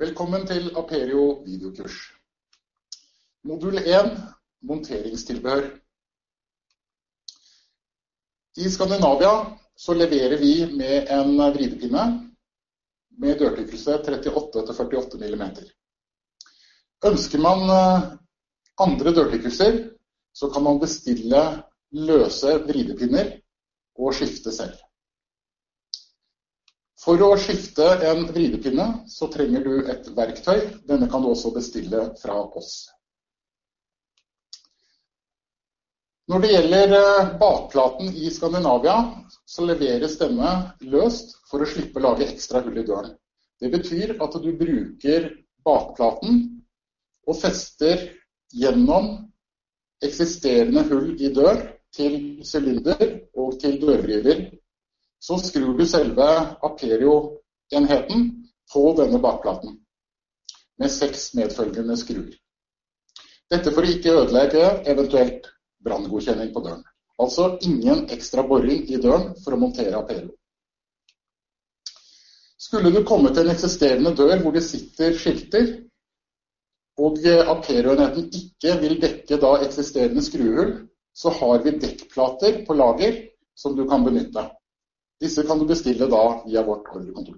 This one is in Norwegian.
Velkommen til Aperio videokurs. Modul 1 monteringstilbehør. I Skandinavia så leverer vi med en vridepinne med dørtykkelse 38-48 mm. Ønsker man eh, andre dørtykkelser, så kan man bestille løse vridepinner og skifte selv. For å skifte en vridepinne så trenger du et verktøy. Denne kan du også bestille fra oss. Når det gjelder eh, bakplaten i Skandinavia, så leveres denne løst for å slippe å lage ekstra hull i døren. Det betyr at du bruker bakplaten og fester gjennom eksisterende hull i dør til sylinder og til dørvriver så skrur du selve Aperio-enheten på denne bakplaten med seks medfølgende skruer. Dette for å ikke ødelegge eventuelt branngodkjenning på døren. Altså ingen ekstra boring i døren for å montere Aperio. Skulle du komme til en eksisterende dør hvor det sitter skilter, og Aperio-enheten ikke vil dekke da eksisterende skruehull, så har vi dekkplater på lager som du kan benytte. Disse kan du bestille da via vårt ordrekontor.